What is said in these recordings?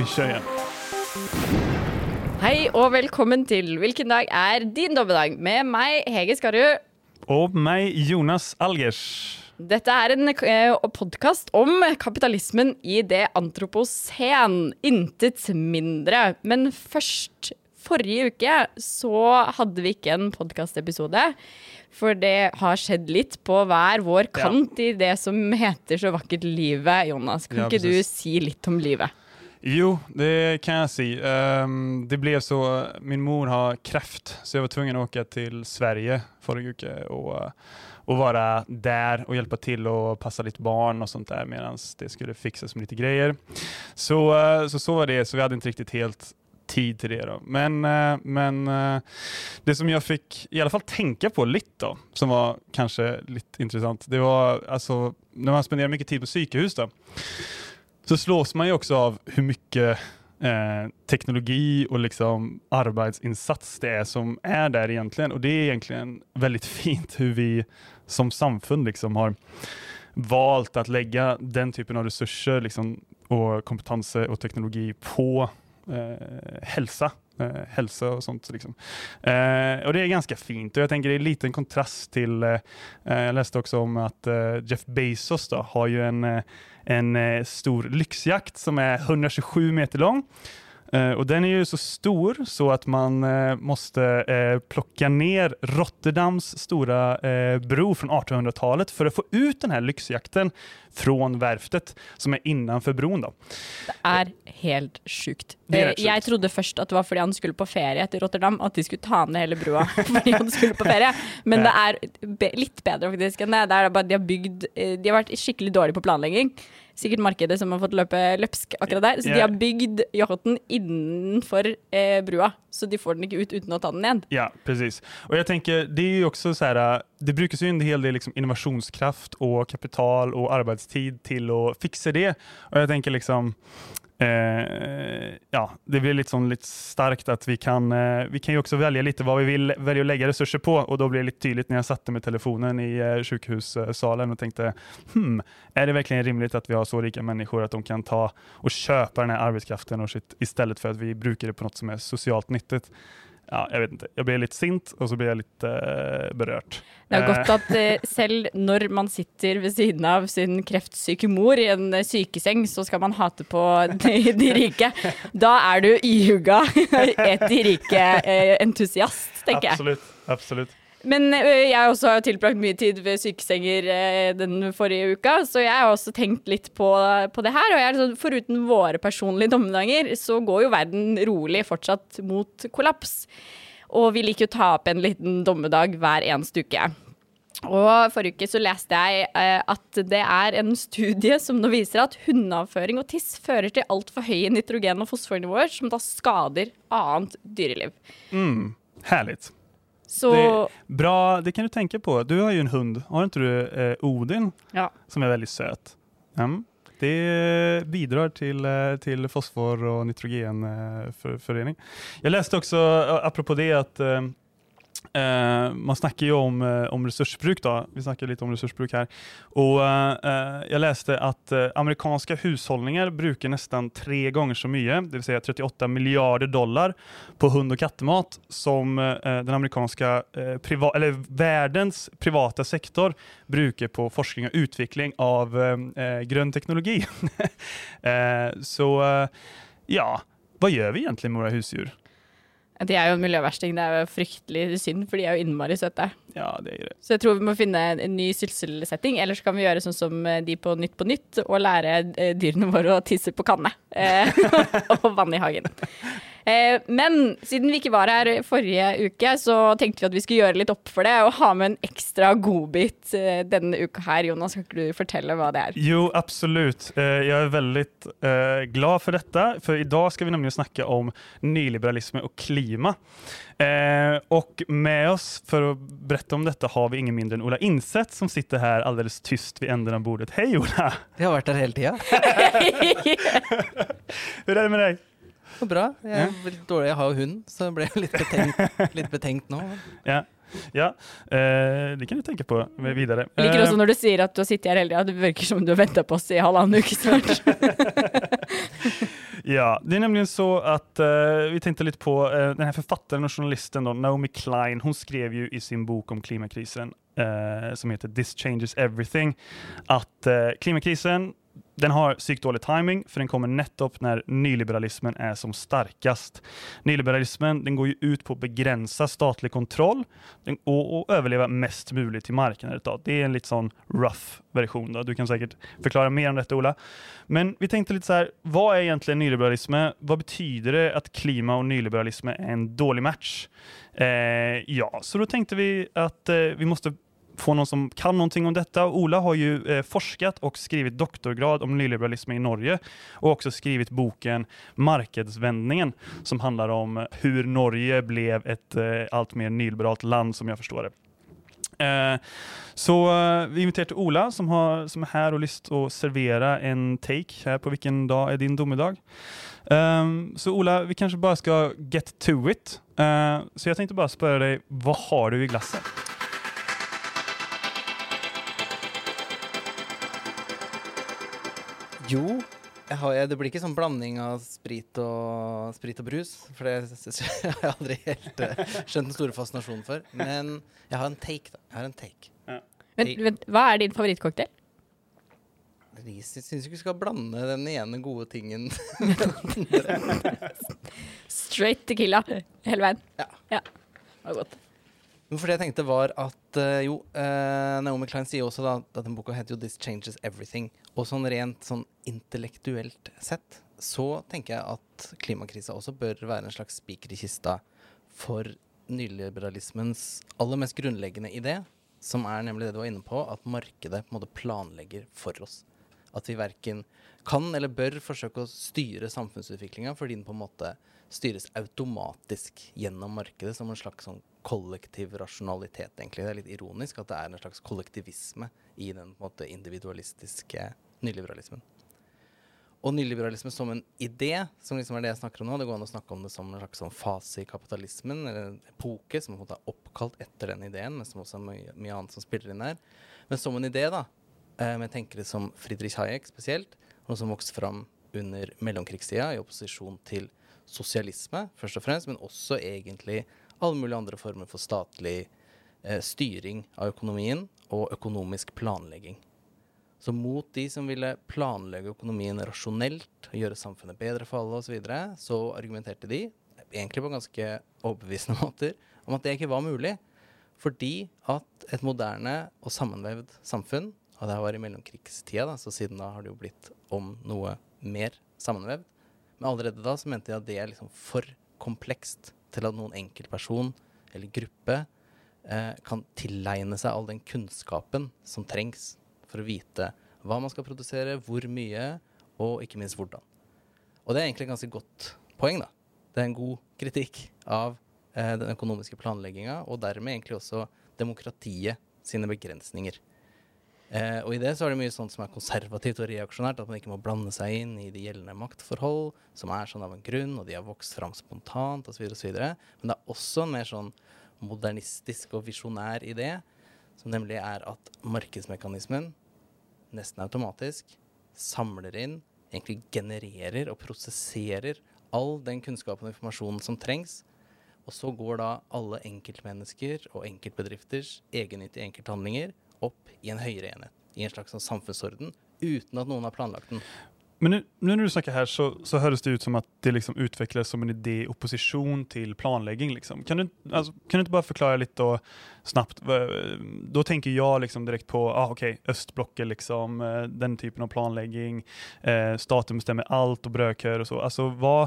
Vi kjører. Hei og velkommen til Hvilken dag er din dommedag? Med meg, Hege Skarrud. Og meg, Jonas Algers. Dette er en eh, podkast om kapitalismen i det antroposen. Intet mindre. Men først Forrige uke så hadde vi ikke en podkastepisode. For det har skjedd litt på hver vår Ja. kant i det som heter så vakkert livet. Jonas, kan Ja, ikke du si litt om livet? Jo, det kan jeg si. Um, det ble så, min mor har kreft, så jeg var tvungen å åke til Sverige forrige uke og, og være der og hjelpe til og passe litt barn og sånt der medan det skulle fikses med litt greier. Så, eh, så så var det, så vi hadde ikke riktig helt tid til det då. Men, eh, men eh, det som jeg fikk i alle fall tenke på litt, då, som var kanskje litt intressant, det var altså Når man spenderer mye tid på psykehus då, så slås man jo også av hvor mye eh, teknologi og liksom arbeidsinnsats det er som er der, egentlig. Og det er egentlig veldig fint hvordan vi som samfunn liksom har valgt å legge den typen av resurser liksom, og kompetenser og teknologi på Eh, hälsa og sånt. Liksom. Eh, och det er ganske fint og jeg tenker det er en liten kontrast til eh, eh, også om at eh, Jeff Bezos da, har jo en, eh, en eh, stor lyxjakt som er 127 meter lång. Eh, och den är ju så stor så att man eh, måste eh, plocka ner Rotterdams stora eh, bro från 1800-talet för att få ut den här lyxjakten från verftet som är innanför bron. Då. Det er helt sjukt. Det er. Jeg trodde først at det var fordi han skulle på ferie til Rotterdam, at de skulle ta ned hele brua fordi han skulle på ferie. Men det er be litt bedre faktisk enn det. Det er bare de har bygd De har vært skikkelig dårlige på planlegging. Sikkert markedet som har fått løpe løpsk akkurat der. Så de har bygd yachten innenfor eh, brua, så de får den ikke ut uten å ta den ned. Ja, precis. Og jeg tenker, det er jo også så här, äh, det brukes ju en hel del liksom innovationskraft och kapital och arbetstid till att fixa det. Och jag tänker liksom, eh, ja, det blir liksom lite starkt att vi kan, eh, vi kan ju också välja lite vad vi vill välja att lägga resurser på och då blir det lite tydligt när jag satte med telefonen i eh, sjukhussalen och tänkte, hmm, är det verkligen rimligt att vi har så rika människor att de kan ta och köpa den här arbetskraften och sitt, istället för att vi brukar det på något som är socialt nyttigt? Ja, jeg vet ikke. Jeg blir litt sint, og så blir jeg litt uh, berørt. Det er Eh, godt at uh, selv når man sitter ved siden av sin kreftsyke mor i en eh, sykeseng, så skal man hate på de, de rike. Da er du ihuga et de rike-entusiast, tenker jeg. Absolutt. absolutt. Men ø, jeg også har tilbrakt mye tid ved sykesenger eh, den forrige uka, så jeg har også tenkt litt på, på det her. Og jeg sånn, foruten våre personlige dommedager, så går jo verden rolig fortsatt mot kollaps. Og vi liker å ta opp en liten dommedag hver eneste uke. Og Forrige uke så leste jeg eh, at det er en studie som nå viser at hundeavføring og tiss fører til altfor høye nitrogen- og fosfornivåer, som da skader annet dyreliv. Mm, härligt. Så Det, bra, det kan du tenke på. Du har jo en hund, har ikke du eh, Odin, ja. som er veldig søt? Mm. Det bidrar till, eh, till fosfor och nitrogenförening. Jag läste också, eh, apropå det, att eh, man snakker jo om, uh, om resursbruk. da. Vi snakker litt om resursbruk her. Og uh, jag läste att eh, amerikanska hushållningar brukar nästan tre ganger så mye, det Si säga 38 miljarder dollar, på hund og kattemat som den amerikanske priva- eller verdens privata sektor bruker på forskning og utvikling av grønn teknologi. så ja, hva gjør vi egentlig med våre husdyr? De er jo en miljøversting. Det er jo fryktelig synd, for de er jo innmari søte. Ja, det er greit. Så jeg tror vi må finne en, ny sysselsetting. Eller så kan vi gjøre sånn som eh, de på Nytt på Nytt, og lære eh, dyrene våre å tisse på kanne. Eh, og vann i hagen. Eh, men siden vi ikke var her forrige uke, så tenkte vi at vi skulle gjøre litt opp for det, og ha med en ekstra godbit eh, denne uka her. Jonas, kan ikke du fortelle hva det er? Jo, absolutt. Jeg er veldig glad for dette, for i dag skal vi nemlig snakke om nyliberalisme og klima. Og med oss for å berette om dette har vi ingen mindre enn Ola Innseth, som sitter her alldeles tyst ved enden av bordet. Hei, Ola! Jeg har vært der hele tida. Hvordan er det med dig? Så bra. Jeg er dårlig. Jeg har jo hund, så jeg ble litt betenkt, litt betenkt nå. Ja. ja, eh, det kan du tenke på videre. Jeg liker også når du sier at du har sittet her hele tida. Det virker som du har venta på oss i halvannen uke snart. ja, det er nemlig så at eh, vi tenkte litt på eh, denne forfatteren og journalisten då, Naomi Klein. Hun skrev jo i sin bok om klimakrisen uh, som heter 'This Changes Everything' at klimakrisen den har sykt dårlig timing, for den kommer nettopp når nyliberalismen er som sterkest. Nyliberalismen den går jo ut på å begrense statlig kontroll og, og overleve mest mulig til markedet. Det er en litt sånn rough versjon. Du kan sikkert forklare mer om dette, Ola. Men vi tenkte litt så her, hva er egentlig nyliberalisme? Hva betyr det at klima og nyliberalisme er en dårlig match? Eh, ja, så da tenkte vi at eh, vi måtte få noen som kan noe om dette. Ola har jo eh, forsket og skrevet doktorgrad om nyliberalisme i Norge, og også skrevet boken 'Markedsvendingen', som handler om hur Norge ble et eh, alt mer nyliberalt land, som jeg forstår det. Eh, så vi vi til Ola, som, har, som, er her og lyst til å servere en take her på hvilken dag er din dommedag. Um, så Ola, vi kanskje bare skal get to it. Så jeg tenkte bare spørre deg, hva har du i glasset? Jo, har, det blir ikke sånn blanding av sprit og, sprit og brus. For det har jeg aldri helt uh, skjønt den store fascinasjonen for. Men jeg har en take, da. Jeg har en take. Ja. Men, men, hva er din favorittcocktail? Jeg syns ikke vi skal blande den ene gode tingen Straight tequila hele veien. Ja. ja. Det var godt. For det jeg tenkte var at uh, jo, uh, Naomi Klein sier også da, at den boka heter jo 'This Changes Everything'. Og sånn rent sånn intellektuelt sett så tenker jeg at klimakrisa også bør være en slags spiker i kista for nyliberalismens aller mest grunnleggende idé, som er nemlig det du var inne på, at markedet på en måte planlegger for oss. At vi verken kan eller bør forsøke å styre samfunnsutviklinga fordi den på en måte styres automatisk gjennom markedet som en slags sånn kollektiv rasjonalitet, egentlig. Det er litt ironisk at det er en slags kollektivisme i den måte, individualistiske nyliberalismen. Og nyliberalisme som en idé, som liksom er det jeg snakker om nå. Det går an å snakke om det som en slags sånn fase i kapitalismen, eller en epoke som på en måte er oppkalt etter den ideen, men som også er mye, mye annet som spiller inn der. Men som en idé, da, Men jeg tenker det som Friedrich Hayek spesielt, noe som vokste fram under mellomkrigstida i opposisjon til sosialisme, først og fremst, men også egentlig alle mulige andre former for statlig eh, styring av økonomien og økonomisk planlegging. Så mot de som ville planlegge økonomien rasjonelt, gjøre samfunnet bedre for alle osv., så, videre, så argumenterte de, egentlig på ganske overbevisende måter, om at det ikke var mulig. Fordi at et moderne og sammenvevd samfunn, og det var i mellomkrigstida, da, så siden da har det jo blitt om noe mer sammenvevd, men allerede da så mente jeg at det er liksom for komplekst til at noen enkeltperson eller gruppe eh, kan tilegne seg all den kunnskapen som trengs for å vite hva man skal produsere, hvor mye, og ikke minst hvordan. Og det er egentlig et ganske godt poeng, da. Det er en god kritikk av eh, den økonomiske planlegginga, og dermed egentlig også demokratiet sine begrensninger. Eh, og i det så er det mye sånt som er konservativt og reaksjonært, at man ikke må blande seg inn i de gjeldende maktforhold, som er sånn av en grunn, og de har vokst fram spontant osv. osv. Men det er også en mer sånn modernistisk og visjonær idé, som nemlig er at markedsmekanismen nesten automatisk samler inn, egentlig genererer og prosesserer all den kunnskapen og informasjonen som trengs. Og så går da alle enkeltmennesker og enkeltbedrifters egennyttige enkelthandlinger opp i en høyere enhet, i en slags sånn samfunnsorden, uten at noen har planlagt den. Men nu, nu när du snakker her, så, så høres det ut som at det liksom utvecklas som en idé i opposition till planlegging. Liksom. Kan, du, alltså, kan du inte bara förklara litt då, snabbt? Da tenker jeg liksom direkt på ah, okay, östblocket, liksom, eh, den typen av planlegging. Eh, staten bestemmer alt og brødköer og så. Alltså, vad,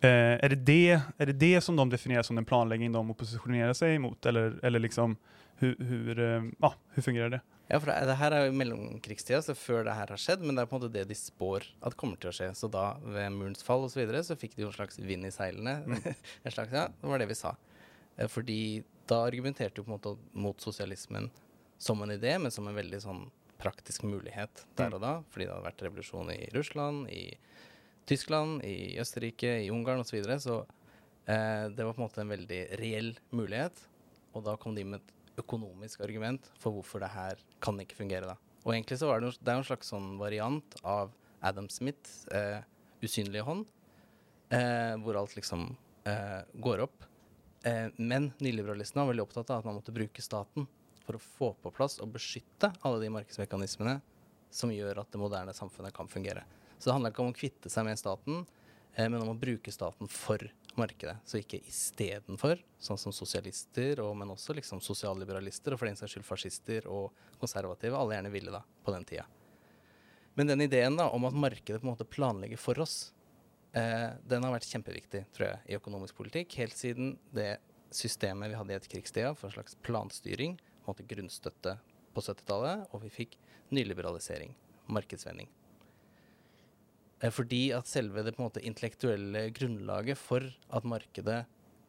eh, är, det det, är det det som de definierer som den planlegging de oppositionerer seg mot? Eller, eller liksom, hur, eh, hur fungerer det? Ja, for det, det her er jo mellomkrigstida, så før det her har skjedd, men det er på en måte det de spår at kommer til å skje. Så da, ved murens fall osv., så, videre, så fikk de jo en slags vind i seilene. Mm. en slags, ja, det var det vi sa. Eh, fordi da argumenterte jo på en måte mot sosialismen som en idé, men som en veldig sånn praktisk mulighet der mm. og da. Fordi det hadde vært revolusjon i Russland, i Tyskland, i Østerrike, i Ungarn osv. Så, videre, så eh, det var på en måte en veldig reell mulighet. og da kom de med et økonomisk argument for hvorfor det her kan ikke fungere. da. Og egentlig så var det, det er en slags sånn variant av Adam Smiths eh, usynlige hånd, eh, hvor alt liksom eh, går opp. Eh, men nyliberalistene var veldig opptatt av at man måtte bruke staten for å få på plass og beskytte alle de markedsmekanismene som gjør at det moderne samfunnet kan fungere. Så det handler ikke om å kvitte seg med staten, men om å bruke staten for markedet. Så ikke istedenfor, sånn som sosialister, og, men også liksom sosialliberalister, og for den saks skyld fascister og konservative, alle gjerne ville da, på den tida. Men den ideen da, om at markedet på en måte planlegger for oss, eh, den har vært kjempeviktig tror jeg, i økonomisk politikk. Helt siden det systemet vi hadde i etterkrigstida for en slags planstyring, på en måte grunnstøtte på 70-tallet, og vi fikk nyliberalisering, markedsvending. Eh, fordi at selve det på en måte intellektuelle grunnlaget for at markedet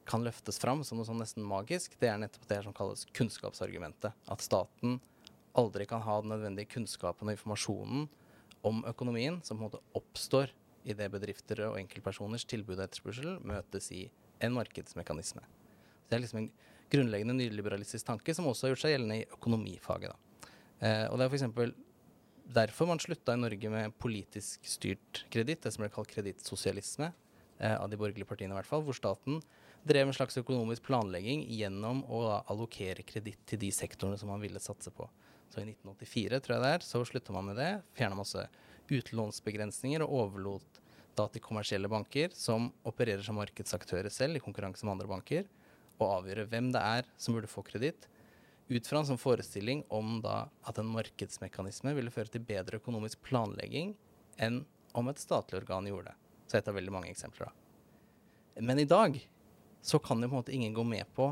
kan løftes fram som noe sånn nesten magisk, det er nettopp det som kalles kunnskapsargumentet. At staten aldri kan ha den nødvendige kunnskapen og informasjonen om økonomien som på en måte oppstår i det bedrifter og enkeltpersoners tilbud og etterspørsel møtes i en markedsmekanisme. Det er liksom en grunnleggende nyliberalistisk tanke som også har gjort seg gjeldende i økonomifaget. Eh, og det er f.eks. derfor man slutta i Norge med politisk styrt kreditt, det som ble kalt kredittsosialisme, eh, av de borgerlige partiene i hvert fall, hvor staten drev en slags økonomisk planlegging gjennom å allokere kreditt til de sektorene som man ville satse på. Så i 1984, tror jeg det er, så slutta man med det. Fjerna masse utlånsbegrensninger og overlot da til kommersielle banker, som opererer som markedsaktører selv i konkurranse med andre banker, å avgjøre hvem det er som burde få kreditt, ut fra en sånn forestilling om da at en markedsmekanisme ville føre til bedre økonomisk planlegging enn om et statlig organ gjorde det. Så et av veldig mange eksempler, da. Men i dag så kan jo på en måte ingen gå med på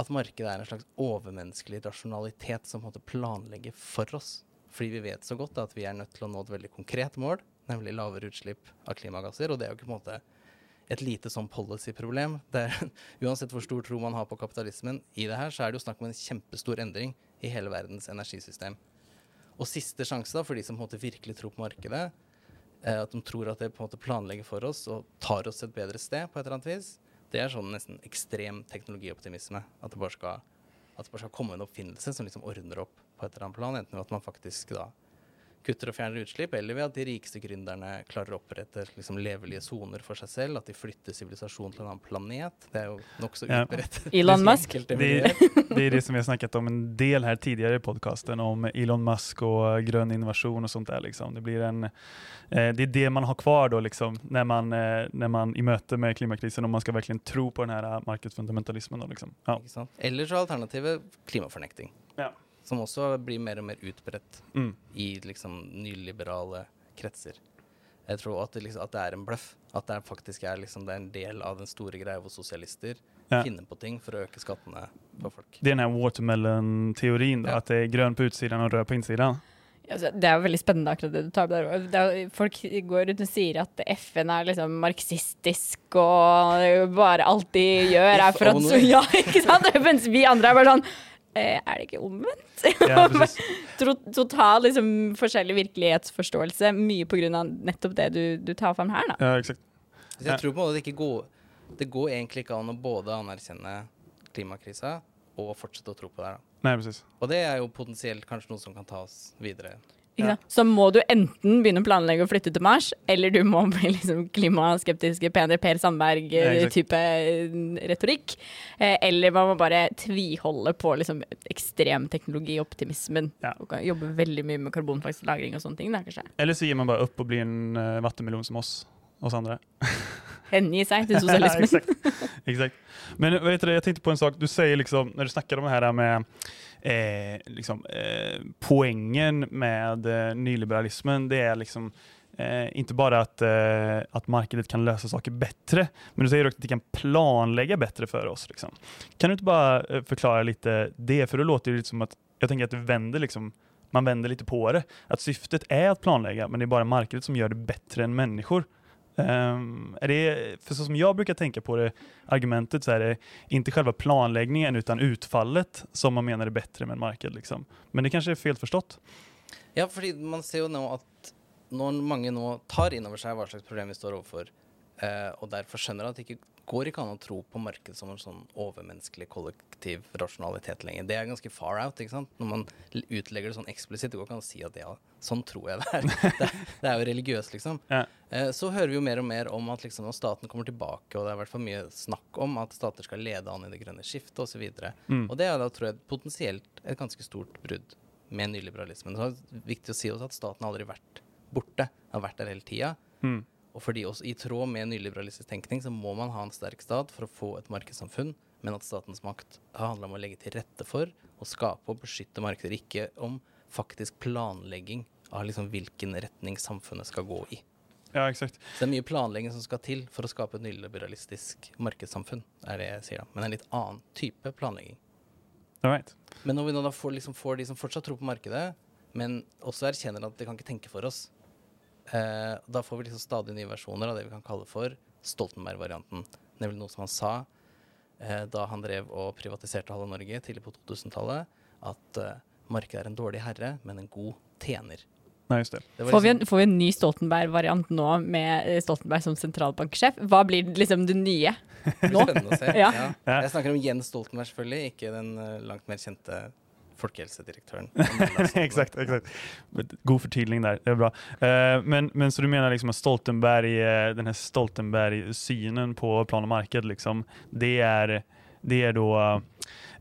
at markedet er en slags overmenneskelig rasjonalitet som på en måte planlegger for oss. Fordi vi vet så godt at vi er nødt til å nå et veldig konkret mål, nemlig lavere utslipp av klimagasser. Og det er jo ikke på en måte et lite sånn policy-problem. Uansett hvor stor tro man har på kapitalismen i det her, så er det jo snakk om en kjempestor endring i hele verdens energisystem. Og siste sjanse da, for de som på en måte virkelig tror på markedet, eh, at de tror at det på en måte planlegger for oss og tar oss et bedre sted på et eller annet vis, det er sånn nesten ekstrem teknologioptimisme. At det bare skal, at det bare skal komme en oppfinnelse som liksom ordner opp på et eller annet plan. Enten at man faktisk da kutter og fjerner utslipp, eller ved at de rikeste gründerne klarer å opprette liksom, levelige soner for seg selv. At de flytter sivilisasjonen til en annen planet. Det er jo nokså ja. utbredt. Elon Musk. Det, det, er det som vi har snakket om en del her tidligere i podkasten, om Elon Musk og grønn innovasjon og sånt der. Liksom. Det, blir en, eh, det er det man har kvar da, liksom, når man, når man i møte med klimakrisen, om man skal virkelig tro på den her markedsfundamentalismen. Da, liksom. ja. Eller så alternativet klimafornekting. Ja som også blir mer og mer utbredt mm. i liksom nyliberale kretser. Jeg tror at det, liksom, at det er en bløff. At det faktisk er, liksom, det er en del av den store greia hvor sosialister ja. finner på ting for å øke skattene på folk. Det er den watermelon-teorien, ja. at det er grønn på utsiden og rød på innsiden? Det er jo veldig spennende akkurat det du tar opp der. Er, folk går rundt og sier at FN er liksom marxistisk og bare alt de gjør er for at Ja, ikke sant? Mens vi andre er bare sånn er det ikke omvendt? Ja, Total liksom, forskjellig virkelighetsforståelse, mye pga. nettopp det du, du, tar fram her. Da. Ja, exakt. Jeg tror på en måte det ikke går Det går egentlig ikke an å både anerkjenne klimakrisa og fortsette å tro på det. Da. Nei. Og det er jo potensielt kanskje noe som kan ta oss videre ja. Så må du enten begynne å planlegge å flytte til Mars, eller du må bli liksom klimaskeptiske PNR per Sandberg-type eh, retorikk. Eh, eller man må bare tviholde på liksom ekstremteknologioptimismen. Ja. Og jobbe veldig mye med karbonfangst-lagring og sånne ting. Da, kanskje. Eller så gir man bare opp og blir en uh, vattenmelon som oss, oss andre. Hengi seg til sosialismen. Exakt. Men vet du, jeg tenkte på en sak. Du sier liksom, når du snakker om det her med eh, liksom, eh, poängen med eh, nyliberalismen det er liksom eh, inte bara att, eh, att markedet kan løse saker bedre, men du sier også at de kan planlegge bedre for oss. Liksom. Kan du ikke bare eh, forklare litt det? For det låter jo litt som at jeg tenker at det vender liksom, man vänder lite på det. At syftet er å planlegge, men det er bare markedet som gjør det bedre enn mennesker. Um, är det, för så som jag brukar tänka på det argumentet så är det inte själva planläggningen utan utfallet som man menar är bättre med en marked. Liksom. Men det kanske är felförstått? Ja, för man ser jo nå at når mange nå tar in över seg hva slags problem vi står overfor, Eh, og derfor skjønner jeg at det ikke går ikke an å tro på markedet som en sånn overmenneskelig kollektiv rasjonalitet lenger. Det er ganske far out. ikke sant? Når man utlegger det sånn eksplisitt, det går ikke an å si at ja, sånn tror jeg det er. Det, det er jo religiøst, liksom. Ja. Eh, så hører vi jo mer og mer om at liksom når staten kommer tilbake, og det er i hvert fall mye snakk om at stater skal lede an i det grønne skiftet osv. Mm. Og det er da, tror jeg, potensielt et ganske stort brudd med nyliberalismen. Så det er viktig å si også at staten har aldri vært borte. Den har vært der hele tida. Mm. Og fordi også i tråd med nyliberalistisk tenkning så må man ha en sterk stat for å få et markedssamfunn, men at statens makt handla om å legge til rette for å skape og beskytte markeder, ikke om faktisk planlegging av liksom hvilken retning samfunnet skal gå i. Ja, exakt. Så det er mye planlegging som skal til for å skape et nyliberalistisk markedssamfunn, er det jeg sier da. Men en litt annen type planlegging. Right. Men når vi nå da får, liksom, får de som fortsatt tror på markedet, men også erkjenner at de kan ikke tenke for oss, eh, da får vi liksom stadig nye versjoner av det vi kan kalle for Stoltenberg-varianten. Nemlig noe som han sa eh, da han drev og privatiserte halve Norge tidlig på 2000-tallet, at eh, markedet er en dårlig herre, men en god tjener. Nei, just det. Det Får vi, liksom- en, får vi en ny Stoltenberg-variant nå med eh, Stoltenberg som sentralbanksjef? Hva blir liksom det nye nå? Spennende å se. Ja. ja. Ja. Jeg snakker om Jens Stoltenberg, selvfølgelig, ikke den eh, langt mer kjente folkehelsedirektøren. exakt, exakt. God fortydning der. det er bra. Uh, men, men så du mener liksom at Stoltenberg, eh, den här Stoltenberg-synen på plan og marked, liksom, det er det er da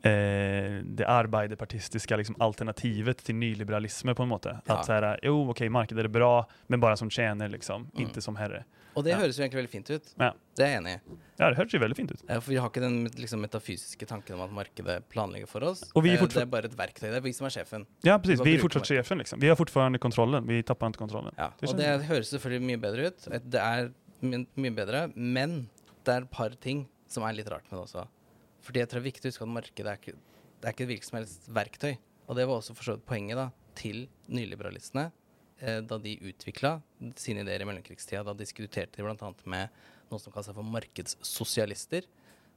eh, det arbeiderpartistiske liksom, alternativet til nyliberalisme på en måte. Ja. Att så här, jo okej, markedet är bra, men bare som tjener, liksom, Mm. ikke som herre. Og det Ja. høres jo egentlig veldig fint ut. Ja. Det er jeg enig i. Ja, det høres jo veldig fint ut. For vi har ikke den liksom, metafysiske tanken om at markedet planlegger for oss. Eh, fortsatt- Det er bare et verktøy. Det er vi som er sjefen. Ja, precis. Vi er fortsatt sjefen, chefen. Liksom. Vi har fortsatt kontrollen. Vi tapper ikke kontrollen. Ja. Det Og det høres selvfølgelig mye bedre ut. Det er mye bedre, men det er et par ting som er litt rart med det også. Fordi jeg tror det er viktig å huske at markedet er ikke, det er ikke et hvilket som helst verktøy. Og det var også for så vidt poenget da, til nyliberalistene da de utvikla sine ideer i mellomkrigstida. Da diskuterte de bl.a. med noe som kaller seg for markedssosialister.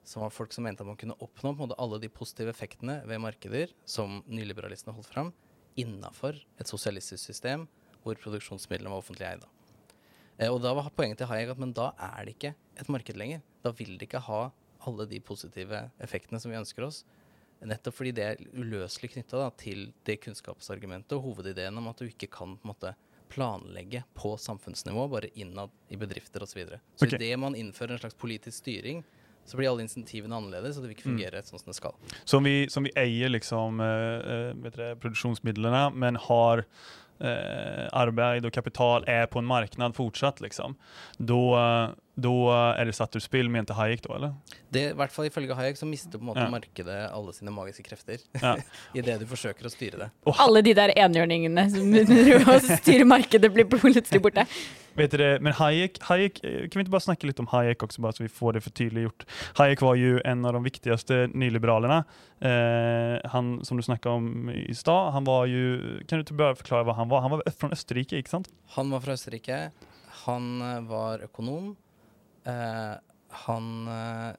Som var folk som mente at man kunne oppnå på en måte, alle de positive effektene ved markeder som nyliberalistene holdt fram, innafor et sosialistisk system hvor produksjonsmidlene var offentlig eid. Eh, og da var poenget til Hayek at men da er det ikke et marked lenger. Da vil det ikke ha alle de positive effektene som vi ønsker oss. Nettopp fordi det er uløselig knytta til det kunnskapsargumentet og hovedideen om at du ikke kan på en måte planlegge på samfunnsnivå, bare innad i bedrifter osv. Så, videre. så okay. idet man innfører en slags politisk styring, så blir alle insentivene annerledes, og det vil ikke fungere sånn som det skal. Som vi, som vi eier liksom, uh, uh, produksjonsmidlene, men har eh, arbeid og kapital er på en marknad fortsatt, liksom. Da, da er det satt ur spill, mente Hayek da, eller? Det, I hvert fall ifølge Hayek så mister på en måte Ja. markedet alle sine magiske krefter Ja. det du forsøker å styre det. Oh. Alle de der enhjørningene som styrer markedet, blir plutselig borte. Vet du det, men Hayek, Hayek, eh, kan vi ikke bare snakke litt om Hayek også, bare så vi får det for tydelig gjort? Hayek var jo en av de viktigste nyliberalene. Eh, han, som du snakket om i stad, han var jo, kan du bare forklare hva han var? Han var fra Østerrike, ikke sant? Han var fra Østerrike. Han eh, var økonom. Eh, han eh,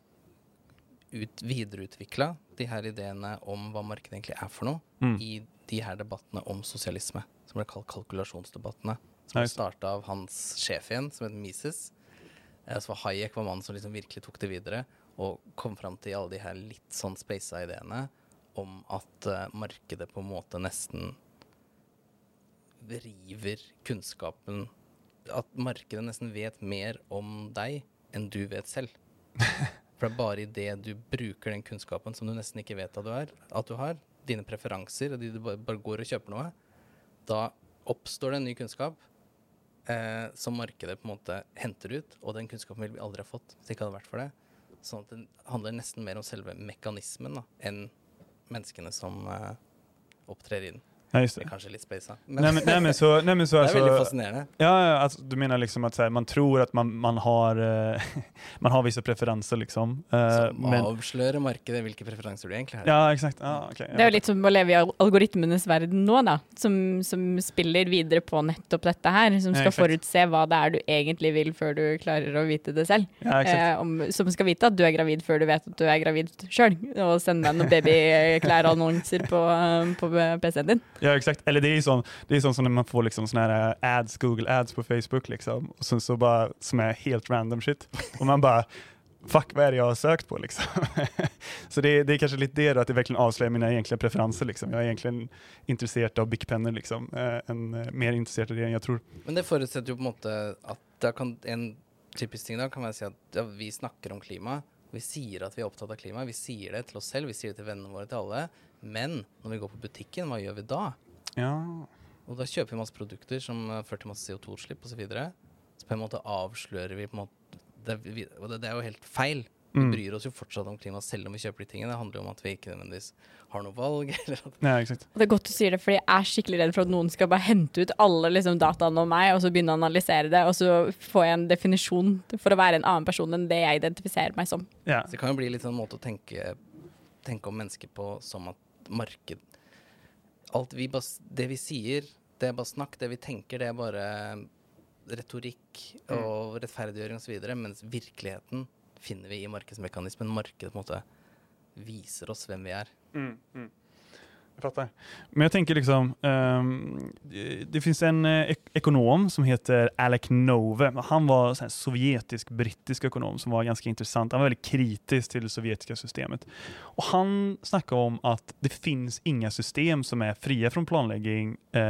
ut, videreutvikla de her ideene om hva markedet egentlig er for noe, Mm. i de her debattene om sosialisme, som ble kalt kalkulasjonsdebattene. Som ble starta av hans sjef igjen, som het Mises. Eh, så var Hayek var mannen som liksom virkelig tok det videre, og kom fram til alle de her litt sånn speisa ideene om at eh, markedet på en måte nesten river kunnskapen At markedet nesten vet mer om deg enn du vet selv. For det er bare idet du bruker den kunnskapen som du nesten ikke vet at du, er, at du har, dine preferanser, og de du bare går og kjøper noe, da oppstår det en ny kunnskap eh, som markedet på en måte henter ut, og den kunnskapen ville vi aldri ha fått hvis det ikke hadde vært for det. Sånn at det handler nesten mer om selve mekanismen da, enn menneskene som eh, opptrer i den. Ja, just Det det. er kanskje litt spaisa. Nej men, nej, men så, nej, men så det er alltså, veldig fascinerende. Ja, ja alltså, du menar liksom att här, man tror att man, man, har, eh, man har vissa preferenser liksom. Eh, Som men, avslører markedet hvilke preferanser du egentlig har. ja, exakt. Ah, okay, Det er jo litt som å leve i al- algoritmenes verden nå, da. Som, som spiller videre på nettopp dette her. Som Ja, skal exakt. forutse hva det er du egentlig vil før du klarer å vite det selv. Ja. Eh, om, som skal vite at du er gravid før du vet at du er gravid sjøl. Og sende deg noen babyklærannonser på, på PC-en din. Ja, exakt. Eller det är ju sån, det är sån som när man får liksom såna här ads, Google ads på Facebook liksom, och sen så bara, som är helt random shit. Och man bara, fuck vad är det jag har sökt på liksom? så det, det är kanske lite det då, att det verkligen avslöjar mina egentliga preferenser liksom. Jag är egentligen intresserad av Big Penner liksom, eh, än, eh, mer intresserad av det än jag tror. Men det forutsetter jo på en måte at da kan en typisk ting da kan å si at ja, vi snakker om klima. Vi sier at vi er opptatt av klima. Vi sier det til oss selv, vi sier det til vennene våre, til alle. Men når vi går på butikken, hva gjør vi da? Ja. Og da kjøper vi masse produkter som eh, fører til masse CO2-utslipp osv. Så, videre. så på en måte avslører vi på en måte det, vi, Og det, det er jo helt feil. Vi Mm. bryr oss jo fortsatt om klima selv om vi kjøper de tingene. Det handler jo om at vi ikke nødvendigvis har noe valg. Eller at ja, exakt. Og Det er godt du sier det, for jeg er skikkelig redd for at noen skal bare hente ut alle liksom, dataene om meg, og så begynne å analysere det, og så får jeg en definisjon for å være en annen person enn det jeg identifiserer meg som. Ja. Så det kan jo bli litt sånn måte å tenke, tenke om mennesker på som at marked Alt vi bas, Det vi sier, det er bare snakk. Det vi tenker, det er bare retorikk og rettferdiggjøring osv. Mens virkeligheten finner vi i markedsmekanismen. Markedet på en måte viser oss hvem vi er. Mm, mm. Jag fattar. Men jag tänker liksom, um, det- finns en eh, ek- ekonom som heter Alec Nove. Han var en sovjetisk-brittisk ekonom som var ganska intressant. Han var väldigt kritisk till det sovjetiska systemet. Och han snackade om att det finns inga system som är fria från planläggning eh,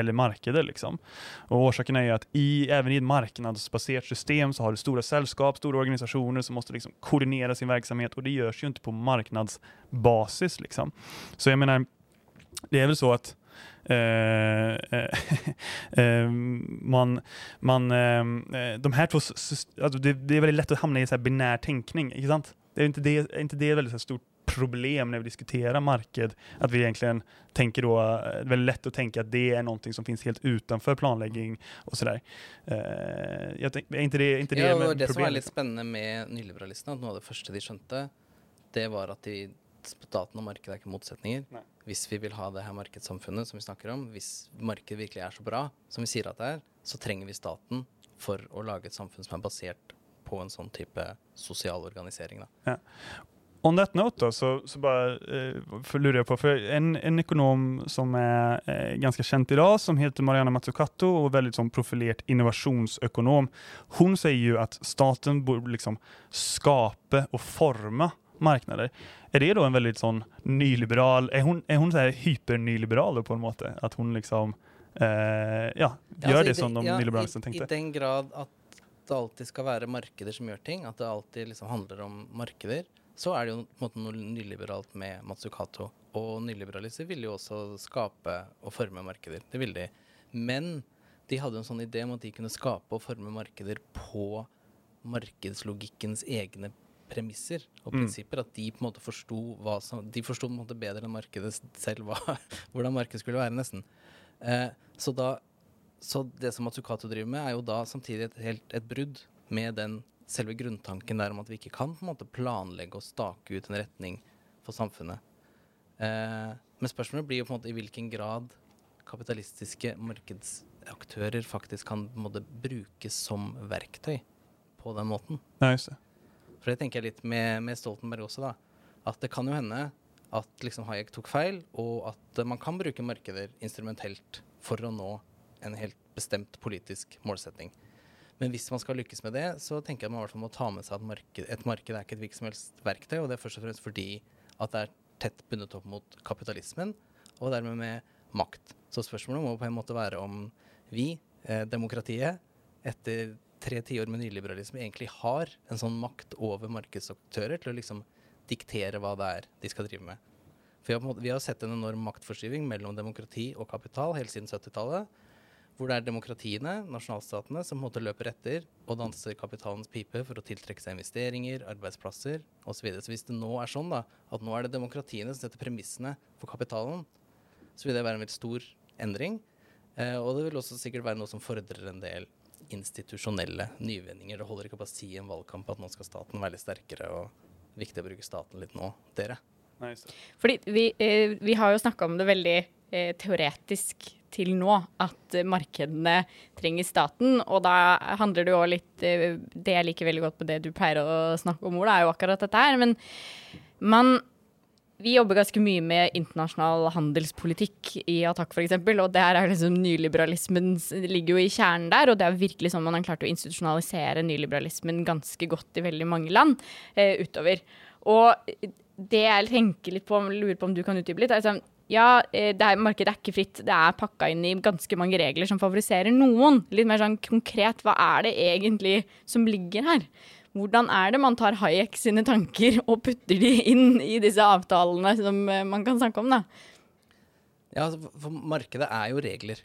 eller marknader. Liksom. Och orsaken är att i, även i ett marknadsbaserat system så har du stora sällskap, stora organisationer som måste liksom koordinera sin verksamhet och det görs ju inte på marknadsbasis. Liksom. Så jag menar, det är väl så att eh, eh, man, man, eh, de här två, alltså det, det är väldigt lätt att hamna i så här binär tänkning, inte sant? Det är inte det, är inte det ett väldigt så här stort problem när vi diskuterar marked, att vi egentligen tänker då, det är väldigt lätt att tänka att det är någonting som finns helt utanför planläggning och sådär. Uh, jag tänk, är inte det, är inte det Ja, det som var er litt liksom? spennende med nyliberalistene, at noe av det første de skjønte, det var at de, staten og markedet er ikke motsetninger. Nei. Hvis vi vil ha det her markedssamfunnet som vi snakker om, hvis markedet virkelig er så bra som vi sier at det er, så trenger vi staten for å lage et samfunn som er basert på en sånn type sosial organisering. Da. On that note da, så, så bare eh, lurer jeg på, for en, en økonom som er eh, kjent i dag, som heter Mariana Mazzucato og veldig sånn, profilert innovasjonsøkonom, hun sier jo at staten bør liksom skape og forma marknader. Är det då en väldigt sån nyliberal, är hon, är hon så här hypernyliberal på en måte? Att hon liksom eh, ja, Ja, gör altså, det som de ja, nyliberalisterna i, I den grad at det alltid skal være markeder som gjør ting, at det alltid liksom handler om markeder, så er det jo på en måte noe nyliberalt med Matsukato. Og nyliberalister ville jo også skape og forme markeder. Det ville de. Men de hadde en sånn idé om at de kunne skape og forme markeder på markedslogikkens egne premisser og Mm. prinsipper. At de på en måte forsto hva som De forsto på en måte bedre enn markedet selv hva, hvordan markedet skulle være, nesten. Eh, så da så det som Matsukato driver med, er jo da samtidig et, helt, et brudd med den selve grunntanken der om at vi ikke kan på en måte planlegge og stake ut en retning for samfunnet. Eh, men spørsmålet blir jo på en måte i hvilken grad kapitalistiske markedsaktører faktisk kan på en måte brukes som verktøy på den måten. Just det. For det tenker jeg litt med, med Stoltenberg også, da. At det kan jo hende at liksom Hayek tok feil, og at man kan bruke markeder instrumentelt for å nå en helt bestemt politisk målsetting. Men hvis man skal lykkes med det, så tenker jeg at man i hvert fall må ta med seg at marked, et marked er ikke et hvilket som helst verktøy, og det er først og fremst fordi at det er tett bundet opp mot kapitalismen, og dermed med makt. Så spørsmålet må på en måte være om vi, eh, demokratiet, etter tre tiår med nyliberalisme, egentlig har en sånn makt over markedsaktører til å liksom diktere hva det er de skal drive med. For vi har, sett en enorm maktforskyving mellom demokrati og kapital helt siden 70-tallet. Hvor det er demokratiene, nasjonalstatene, som måte løper etter og danser kapitalens pipe for å tiltrekke seg investeringer, arbeidsplasser osv. Så, videre. så hvis det nå er sånn da, at nå er det demokratiene som setter premissene for kapitalen, så vil det være en veldig stor endring. Eh, og det vil også sikkert være noe som fordrer en del institusjonelle nyvinninger. Det holder ikke bare å si i en valgkamp at nå skal staten være litt sterkere, og viktig å bruke staten litt nå. Dere. Nei. Fordi vi, eh, vi har jo snakka om det veldig eh, teoretisk til nå, at markedene trenger staten. Og da handler det jo litt eh, Det jeg liker veldig godt på det du pleier å snakke om, Ola, er jo akkurat dette her. Men man vi jobber ganske mye med internasjonal handelspolitikk i Attack f.eks. Og der er liksom nyliberalismen ligger jo i kjernen der, og det er virkelig sånn man har klart å institusjonalisere nyliberalismen ganske godt i veldig mange land eh, utover. Og det jeg tenker litt på, lurer på om du kan utdype litt, er sånn ja, eh, det er, markedet er ikke fritt. Det er pakka inn i ganske mange regler som favoriserer noen. Litt mer sånn konkret, hva er det egentlig som ligger her? Hvordan er det man tar Hayek sine tanker og putter de inn i disse avtalene som eh, man kan snakke om, da? Ja, altså, for markedet er jo regler.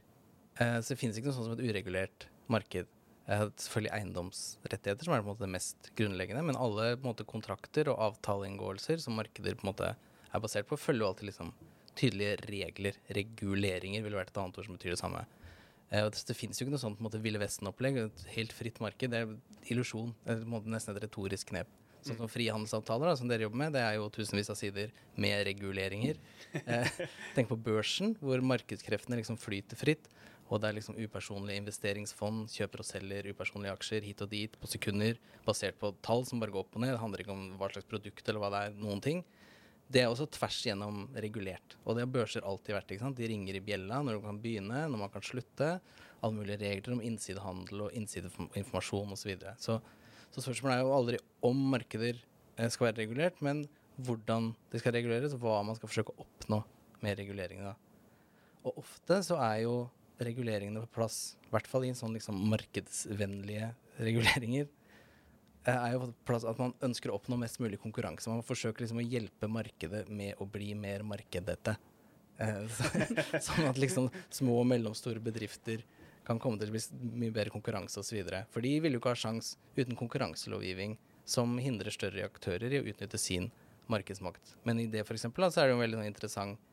Eh, så det finnes ikke noe sånt som et uregulert marked. Eh, selvfølgelig eiendomsrettigheter som er på en måte det mest grunnleggende, men alle på en måte, kontrakter og avtaleinngåelser som markeder på en måte er basert på, følger jo alltid liksom tydelige regler. Reguleringer ville vært et annet ord som betyr det samme. Eh, det, det finnes jo ikke noe sånt på en måte, Ville Vesten-opplegg. Et helt fritt marked. Det er illusjon. Nesten et retorisk knep. Sånn som frihandelsavtaler, da, som dere jobber med, det er jo tusenvis av sider med reguleringer. Eh, tenk på børsen, hvor markedskreftene liksom flyter fritt. Og det er liksom upersonlige investeringsfond, kjøper og selger upersonlige aksjer hit og dit på sekunder, basert på tall som bare går opp og ned. Det handler ikke om hva slags produkt eller hva det er, noen ting. Det er også tvers igjennom regulert. Og det har børser alltid vært. ikke sant? De ringer i bjella når du kan begynne, når man kan slutte. Alle mulige regler om innsidehandel og innsideinformasjon osv. Så, videre. så Så spørsmålet er jo aldri om markeder eh, skal være regulert, men hvordan de skal reguleres, hva man skal forsøke å oppnå med reguleringene. Og ofte så er jo reguleringene på plass, i hvert fall i sånn liksom markedsvennlige reguleringer, er jo plass at man ønsker å oppnå mest mulig konkurranse. Man forsøker liksom å hjelpe markedet med å bli mer markedete. Eh, sånn at liksom små og mellomstore bedrifter kan komme til å bli mye bedre konkurranse osv. For de vil jo ikke ha sjans uten konkurranselovgivning som hindrer større aktører i å utnytte sin markedsmakt. Men i det eksempel, så er det jo en veldig sånn interessant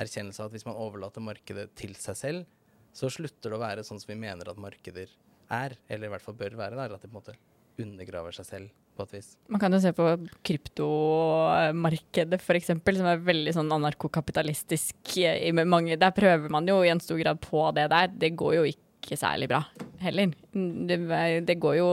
erkjennelse at hvis man overlater markedet til seg selv, så slutter det å være sånn som vi mener at markeder er, eller i hvert fall bør være. Der, at de på en måte undergraver seg selv på et vis. Man kan jo se på kryptomarkedet f.eks., som er veldig sånn anarkokapitalistisk. Der prøver man jo i en stor grad på det der. Det går jo ikke særlig bra heller. Det, det, går jo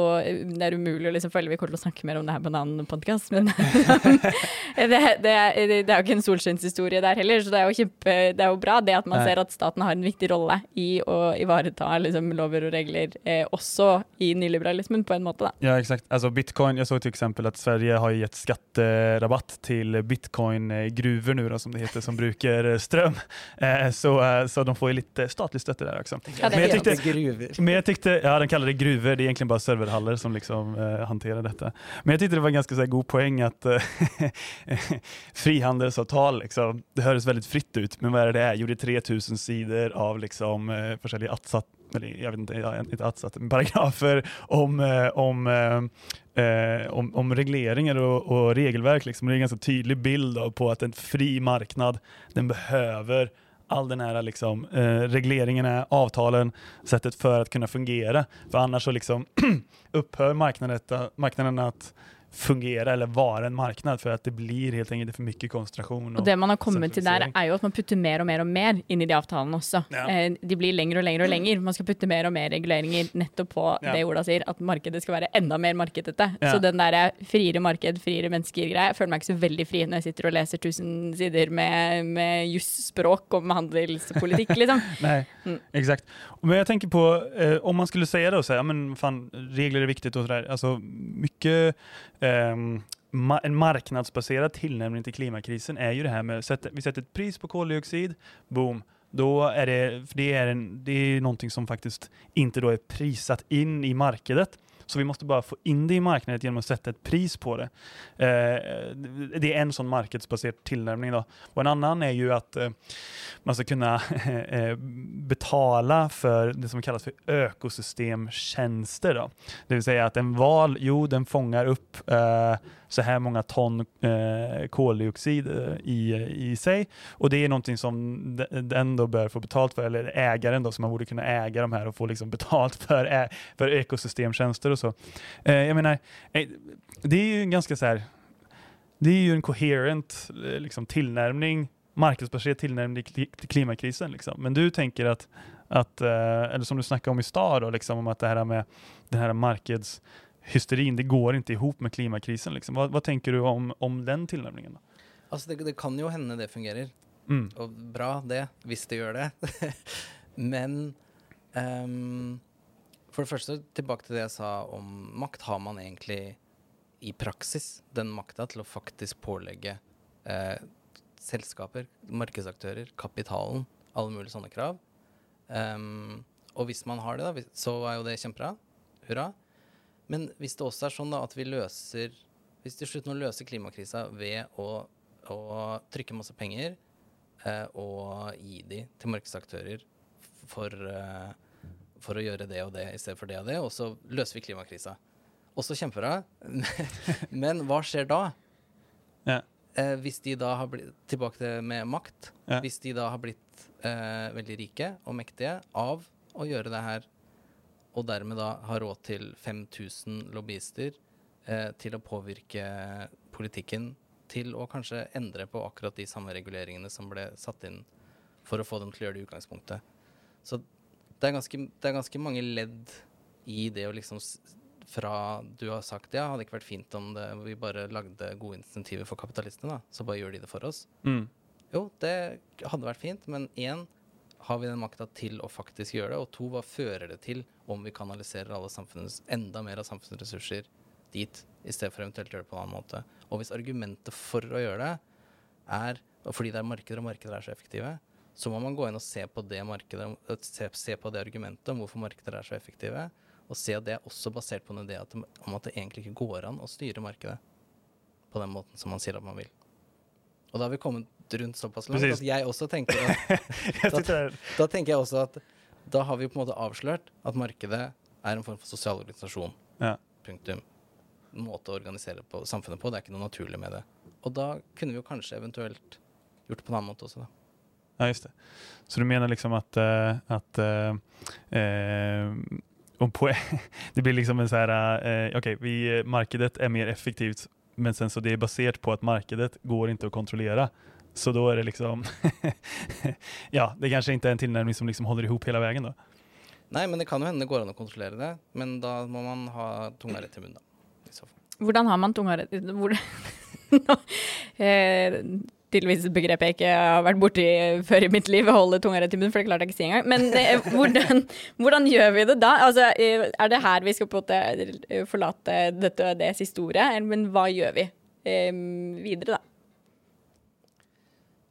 Det er umulig å liksom følge vi kommer til å snakke mer om det her på en annen podkast, men det, det, det, er jo ikke en solskinnshistorie der heller, så det er jo kjempe Det er jo bra det at man Nei. ser at staten har en viktig rolle i å ivareta liksom, lover og regler, eh, også i nyliberalismen, på en måte, da. Ja, eksakt. Altså bitcoin Jeg så til eksempel at Sverige har gitt skatterabatt til bitcoin-gruver nå, som det heter, som bruker strøm. Eh, så, eh, så de får jo litt statlig støtte der også. Ja, men jeg tykte, men jeg tykte, ja, den kaller det gruvor, det är egentligen bara serverhaller som liksom, eh, hanterar detta. Men jag tyckte det var en ganska här, god poäng att eh, frihandelsavtal, liksom, det hördes väldigt fritt ut, men vad är det det är? Jo, det är 3000 sidor av liksom, eh, försäljning attsat, eller jag vet inte, ja, inte attsat, paragrafer om, eh, om Eh, om, om, regleringar och, och regelverk. Liksom. Det är en ganska tydlig bild av på att en fri marknad den behöver all den här liksom, eh, regleringarna, avtalen, sättet för att kunna fungera. För annars så liksom upphör marknaden, marknaden att fungere eller være en marknad, for at det blir helt enkelt for mye konsentrasjon. Og, og det man har kommet til der, er jo at man putter mer og mer og mer inn i de avtalene også. Ja. Eh, de blir lengre og lengre og lengre. Man skal putte mer og mer reguleringer nettopp på ja. det Ola sier, at markedet skal være enda mer markedete. Ja. Så den der friere marked, friere mennesker-greia, jeg føler meg ikke så veldig fri når jeg sitter og leser tusen sider med, med jusspråk om handelspolitikk, liksom. Nei, mm. exakt. Men jeg tenker på, eh, om man skulle si det og si ja, men fan, regler er viktig og sånn, altså mye ma en marknadsbaserad tillnärmning till klimatkrisen är ju det här med att vi sätter ett pris på koldioxid, boom, då är det, det är, en, det är någonting som faktiskt inte då är prisat in i markedet. Så vi måste bara få in det i marknaden genom att sätta ett pris på det. Eh, det är en sån marknadsbaserad tillnärmning. Då. Och en annan är ju att eh, man ska kunna eh, betala för det som kallas för ökosystemtjänster. Då. Det vill säga att en val, jo den fångar upp eh, så här många ton eh, koldioxid eh, i, i sig. Och det är någonting som den då bör få betalt för, eller ägaren då, som man borde kunna äga de här och få liksom betalt för, för ekosystemtjänster och så. Eh, jag menar, eh, det är ju en ganska så här, det är ju en coherent eh, liksom, tillnärmning, marknadsbaserad tillnärmning till klimatkrisen. Liksom. Men du tänker att, att eller som du snackade om i stad, då, liksom, om att det här med den här markeds hysterin, det går inte ihop med klimatkrisen. Liksom. Vad, vad, tänker du om, om den tilnærmingen? Alltså det, det kan jo hende det fungerer. Mm. Og bra det, hvis det gjør det. Men um, for det første, tilbake til det jeg sa om makt. Har man egentlig i praksis den makta til å faktisk pålegge eh, selskaper, markedsaktører, kapitalen, alle mulige sånne krav? Um, og hvis man har det, da, så er jo det kjempebra. Hurra. Men hvis det også er sånn da at vi løser Hvis til slutt nå løser klimakrisa ved å, å trykke masse penger og gi de til markedsaktører for, eh, for å gjøre det og det i stedet for det og det, og så løser vi klimakrisa. Også kjempebra. Men hva skjer da? Ja. Eh, hvis de da har blitt Tilbake til med makt. Ja. Hvis de da har blitt eh, veldig rike og mektige av å gjøre det her, og dermed da har råd til 5000 lobbyister eh, til å påvirke politikken til å kanskje endre på akkurat de samme reguleringene som ble satt inn for å få dem til å gjøre det i utgangspunktet. Så det er ganske, det er ganske mange ledd i det å liksom fra du har sagt ja, hadde ikke vært fint om det, vi bare lagde gode insentiver for kapitalistene, da, så bare gjør de det for oss. Mm. Jo, det hadde vært fint, men én, har vi den makta til å faktisk gjøre det? Og to, hva fører det til om vi kanaliserer alle samfunnets, enda mer av samfunnets ressurser dit, i stedet for eventuelt å gjøre det på en annen måte? Og hvis argumentet for å gjøre det er fordi det er markeder, og markeder er så effektive, så må man gå inn og se på det markedet, se, se på det argumentet om hvorfor markeder er så effektive, og se at det er også basert på en idé at om at det egentlig ikke går an å styre markedet på den måten som man sier at man vil. Og da har vi kommet rundt såpass langt Precis. at jeg også tenker at da, da tenker jeg også at da har vi på en måte avslørt at markedet er en form for sosial organisasjon. Ja. Punktum. Måte å organisere på, samfunnet på. Det er ikke noe naturlig med det. Og da kunne vi jo kanskje eventuelt gjort det på en annen måte også, da. Ja, just det. Så du mener liksom at, uh, at uh, eh, om det blir liksom en sånn eh, okej, vi, markedet er mer effektivt, men sen så det er basert på at markedet går ikke å kontrollere. Så da er det liksom, ja, det kanskje ikke er en tilnærming som liksom håller ihop hele veien, da. Nei, men det kan jo hende det går an å kontrollere det. Men da må man ha tunga rett i munnen, da. Hvordan har man tunga rett hvor, eh, Tydeligvis et begrep jeg ikke har vært borti før i mitt liv, å holde tunga rett i munnen, for det klarte jeg ikke å si engang. Men eh, hvordan, hvordan gjør vi det da? Altså, eh, er det her vi skal på en måte eh, forlate dette og dets historie? Men hva gjør vi eh, videre, da?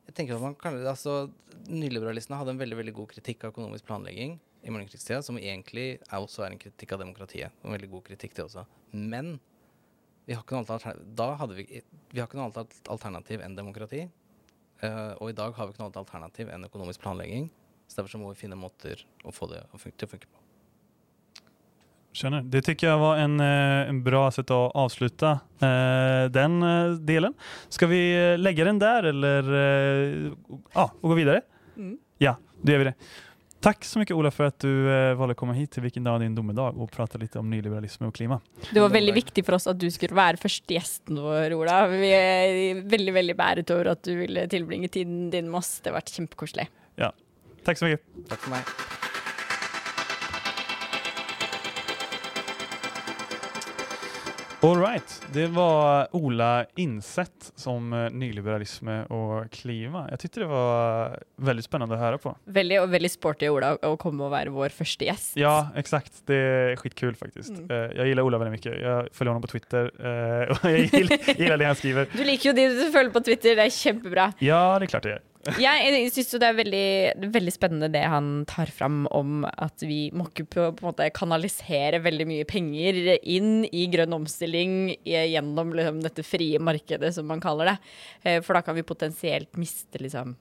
Jeg tenker at man kan, altså, Nyliberalistene hadde en veldig veldig god kritikk av økonomisk planlegging i mellomkrigstida, som egentlig også er en kritikk av demokratiet. En veldig god kritikk, det også. Men vi har ikke noe annet alternativ, da hadde vi, vi har ikke noe annet alternativ enn demokrati. Eh, og i dag har vi ikke noe annet alternativ enn økonomisk planlegging. Så derfor så må vi finne måter å få det til å funke på. Skjønner. Det tycker jag var en, eh, en bra sätt att avsluta eh, den eh, delen. Ska vi legge lägga den der eller eh, ja, och gå videre? Mm. Ja, då gjør vi det. Tack så mycket Ola för att du eh, valde att komma hit till Vilken dag din domedag och prata lite om nyliberalism och klima. Det var veldig viktig for oss at du skulle være første gjesten vår, Ola. Vi er veldig veldig bæret over at du ville tilbringe tiden din med oss. Det har vært kjempekoselig. Tack så mycket. Takk for meg. All right, det var Ola Insett som nyliberalisme og klima. Jeg syntes det var veldig spennende å høre på. Veldig og veldig sporty Ola å komme og være vår første gjest. Ja, exakt. Det er skitkul faktisk. Mm. Jeg liker Ola veldig mye. Jeg følger ham på Twitter og jeg jag gillar, gillar det han skriver. Du liker jo de du følger på Twitter, det er kjempebra. Ja, det er klart det är. Jeg syns jo det er veldig, veldig spennende det han tar fram om at vi må ikke på, på en måte kanalisere veldig mye penger inn i grønn omstilling gjennom liksom, dette frie markedet, som man kaller det. Eh, For da kan vi potensielt miste liksom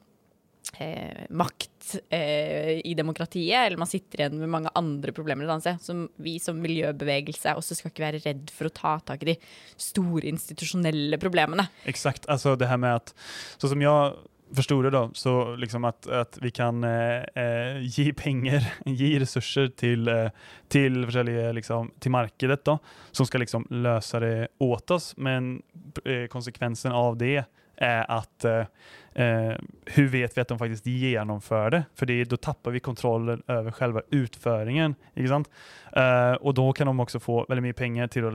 eh, makt eh, i demokratiet, eller man sitter igjen med mange andre problemer et annet. Som vi som miljøbevegelse også skal ikke være redd for å ta tak i de store institusjonelle problemene. Exakt, Altså det her med at Sånn som jag förstod det då, så liksom att, att vi kan eh, eh, ge pengar, ge resurser till, eh, till, liksom, till markedet då, som ska liksom lösa det åt oss, men eh, konsekvensen av det är att eh, eh, hur vet vi att de faktiskt genomför det? För det, då tappar vi kontrollen över själva utföringen. Eh, och då kan de också få väldigt mycket pengar till att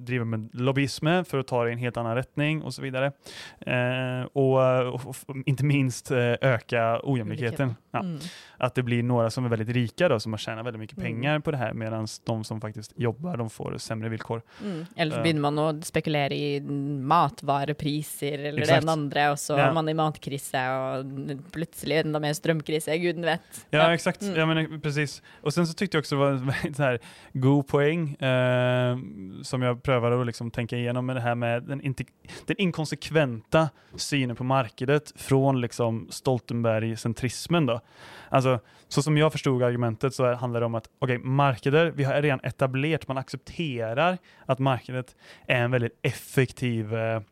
driva med lobbyisme för att ta det i en helt annan rättning och så vidare. Eh, och, och, och, inte minst eh, öka ojämlikheten. Ja. Mm. Att det blir några som är väldigt rika då, som har tjänat väldigt mycket Mm. pengar på det här medan de som faktiskt jobbar de får sämre villkor. Mm. Eller så Ja. begynner man å spekulere i matvarepriser eller Exakt. det ene andre, og så Ja. man i matkrise og plutselig enda mer strømkrise, guden vet. Ja, exakt. Mm. Ja, men, precis. Och sen så tyckte jag också det var en här god poäng eh, som jag prövade att liksom tänka igenom med det här med den, inte, den inkonsekventa synen på markedet från liksom Stoltenberg-centrismen. Då. Alltså, så som jag förstod argumentet så handler handlar det om att okay, markeder, vi har redan etablerat, man accepterar att markedet är en väldigt effektiv eh,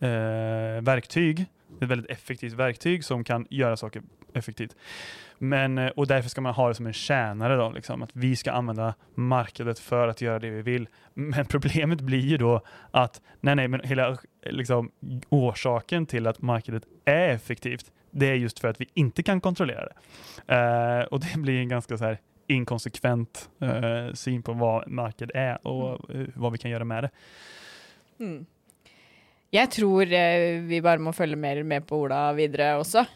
eh, verktyg. Ett väldigt effektivt verktyg som kan göra saker effektivt. Men, eh, och därför ska man ha det som en tjänare då, liksom, att vi ska använda marknaden för att göra det vi vill. Men problemet blir ju då att nej, nej, men hela liksom, orsaken till att marknaden är effektivt, det är just för att vi inte kan kontrollera det. Uh, och det blir en ganska så här inkonsekvent uh, syn på vad marknad är och uh, vad vi kan göra med det. Mm. Jeg tror eh, vi bare må følge mer med på Ola videre også.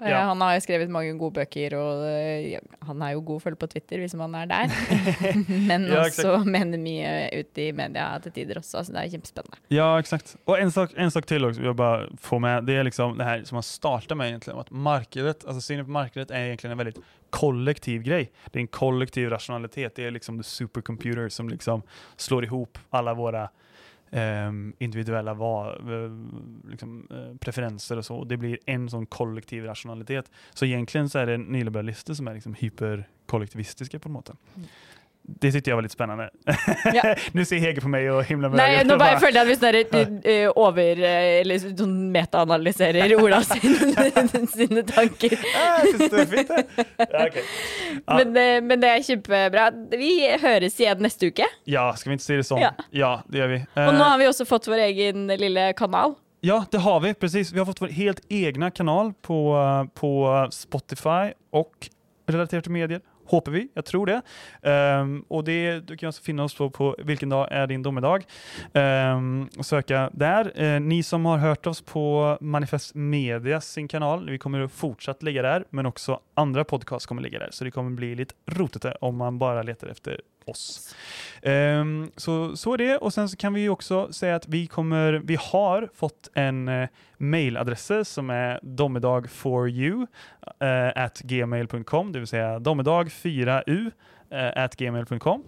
Eh, Ja. Han har jo skrevet mange gode bøker, og eh, han er jo god å følge på Twitter hvis man er der. Men Ja, også mener mye ute i media til tider også, så det er kjempespennende. Ja, exakt. Og en sak, en sak til också bare jag få med. Det er liksom det her som har starta med egentlig, om at markedet, altså synet på markedet er egentlig en veldig kollektiv grej. Det er en kollektiv rasjonalitet. Det er liksom the supercomputer som liksom slår ihop alle våre individuella va, eh, liksom, eh, preferenser och så. Det blir en sånn kollektiv rationalitet. Så egentligen så er det nyliberalister som er liksom hyperkollektivistiske, på en måte. Mm. Det tyckte jag var lite spännande. Ja. nu ser Hege på mig och himlar med nå bare bara- føler jeg at vi over eh, Eller metaanalyserer Ola sine, sine tanker. Ah. Ja, okay. Ja. Men, eh, men det er kjempebra. Vi høres igjen neste uke. ja, ska vi inte si det sånn? Ja. Ja, det gör vi. Og nå Eh, har vi også fått vår egen lille kanal. ja, det har vi. Precis. Vi har fått vår helt egna kanal på, eh, på Spotify och relaterat till medier. Hoppas vi, Jeg tror det. Um, och det, du kan alltså finne oss på, på Vilken dag er din domedag? Um, og søke der. Uh, ni som har hørt oss på Manifest Media, sin kanal, vi kommer fortsatt ligge der, men også andre podkast kommer ligge der. Så det kommer bli litt rotete om man bare leter efter oss. Um, så, så det. Och sen så kan vi också säga att vi kommer, vi har fått en uh, mailadress som är domedag4u eh, at gmail.com, det vill säga domedag4u eh, at gmail.com.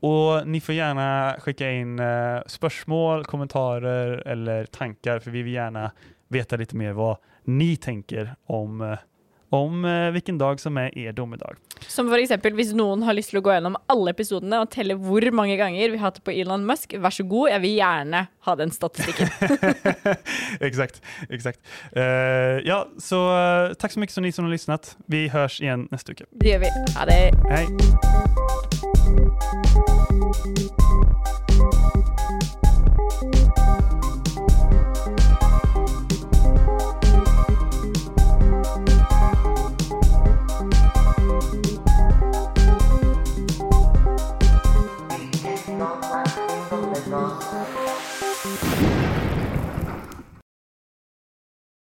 Och ni får gärna skicka in eh, spörsmål, kommentarer eller tankar för vi vill gärna veta lite mer vad ni tänker om, om eh, vilken dag som er er dag. Som eksempel hvis noen har lyst til å gå gjennom alle episodene og telle hvor mange ganger vi har hatt det på Elon Musk, vær så god, jeg vil gjerne ha den statistikken. exakt, exakt. Uh, ja, så uh, takk så mye som ni som har lyssnat. Vi høres igjen neste uke. Det gjør vi. Ha det. Hej!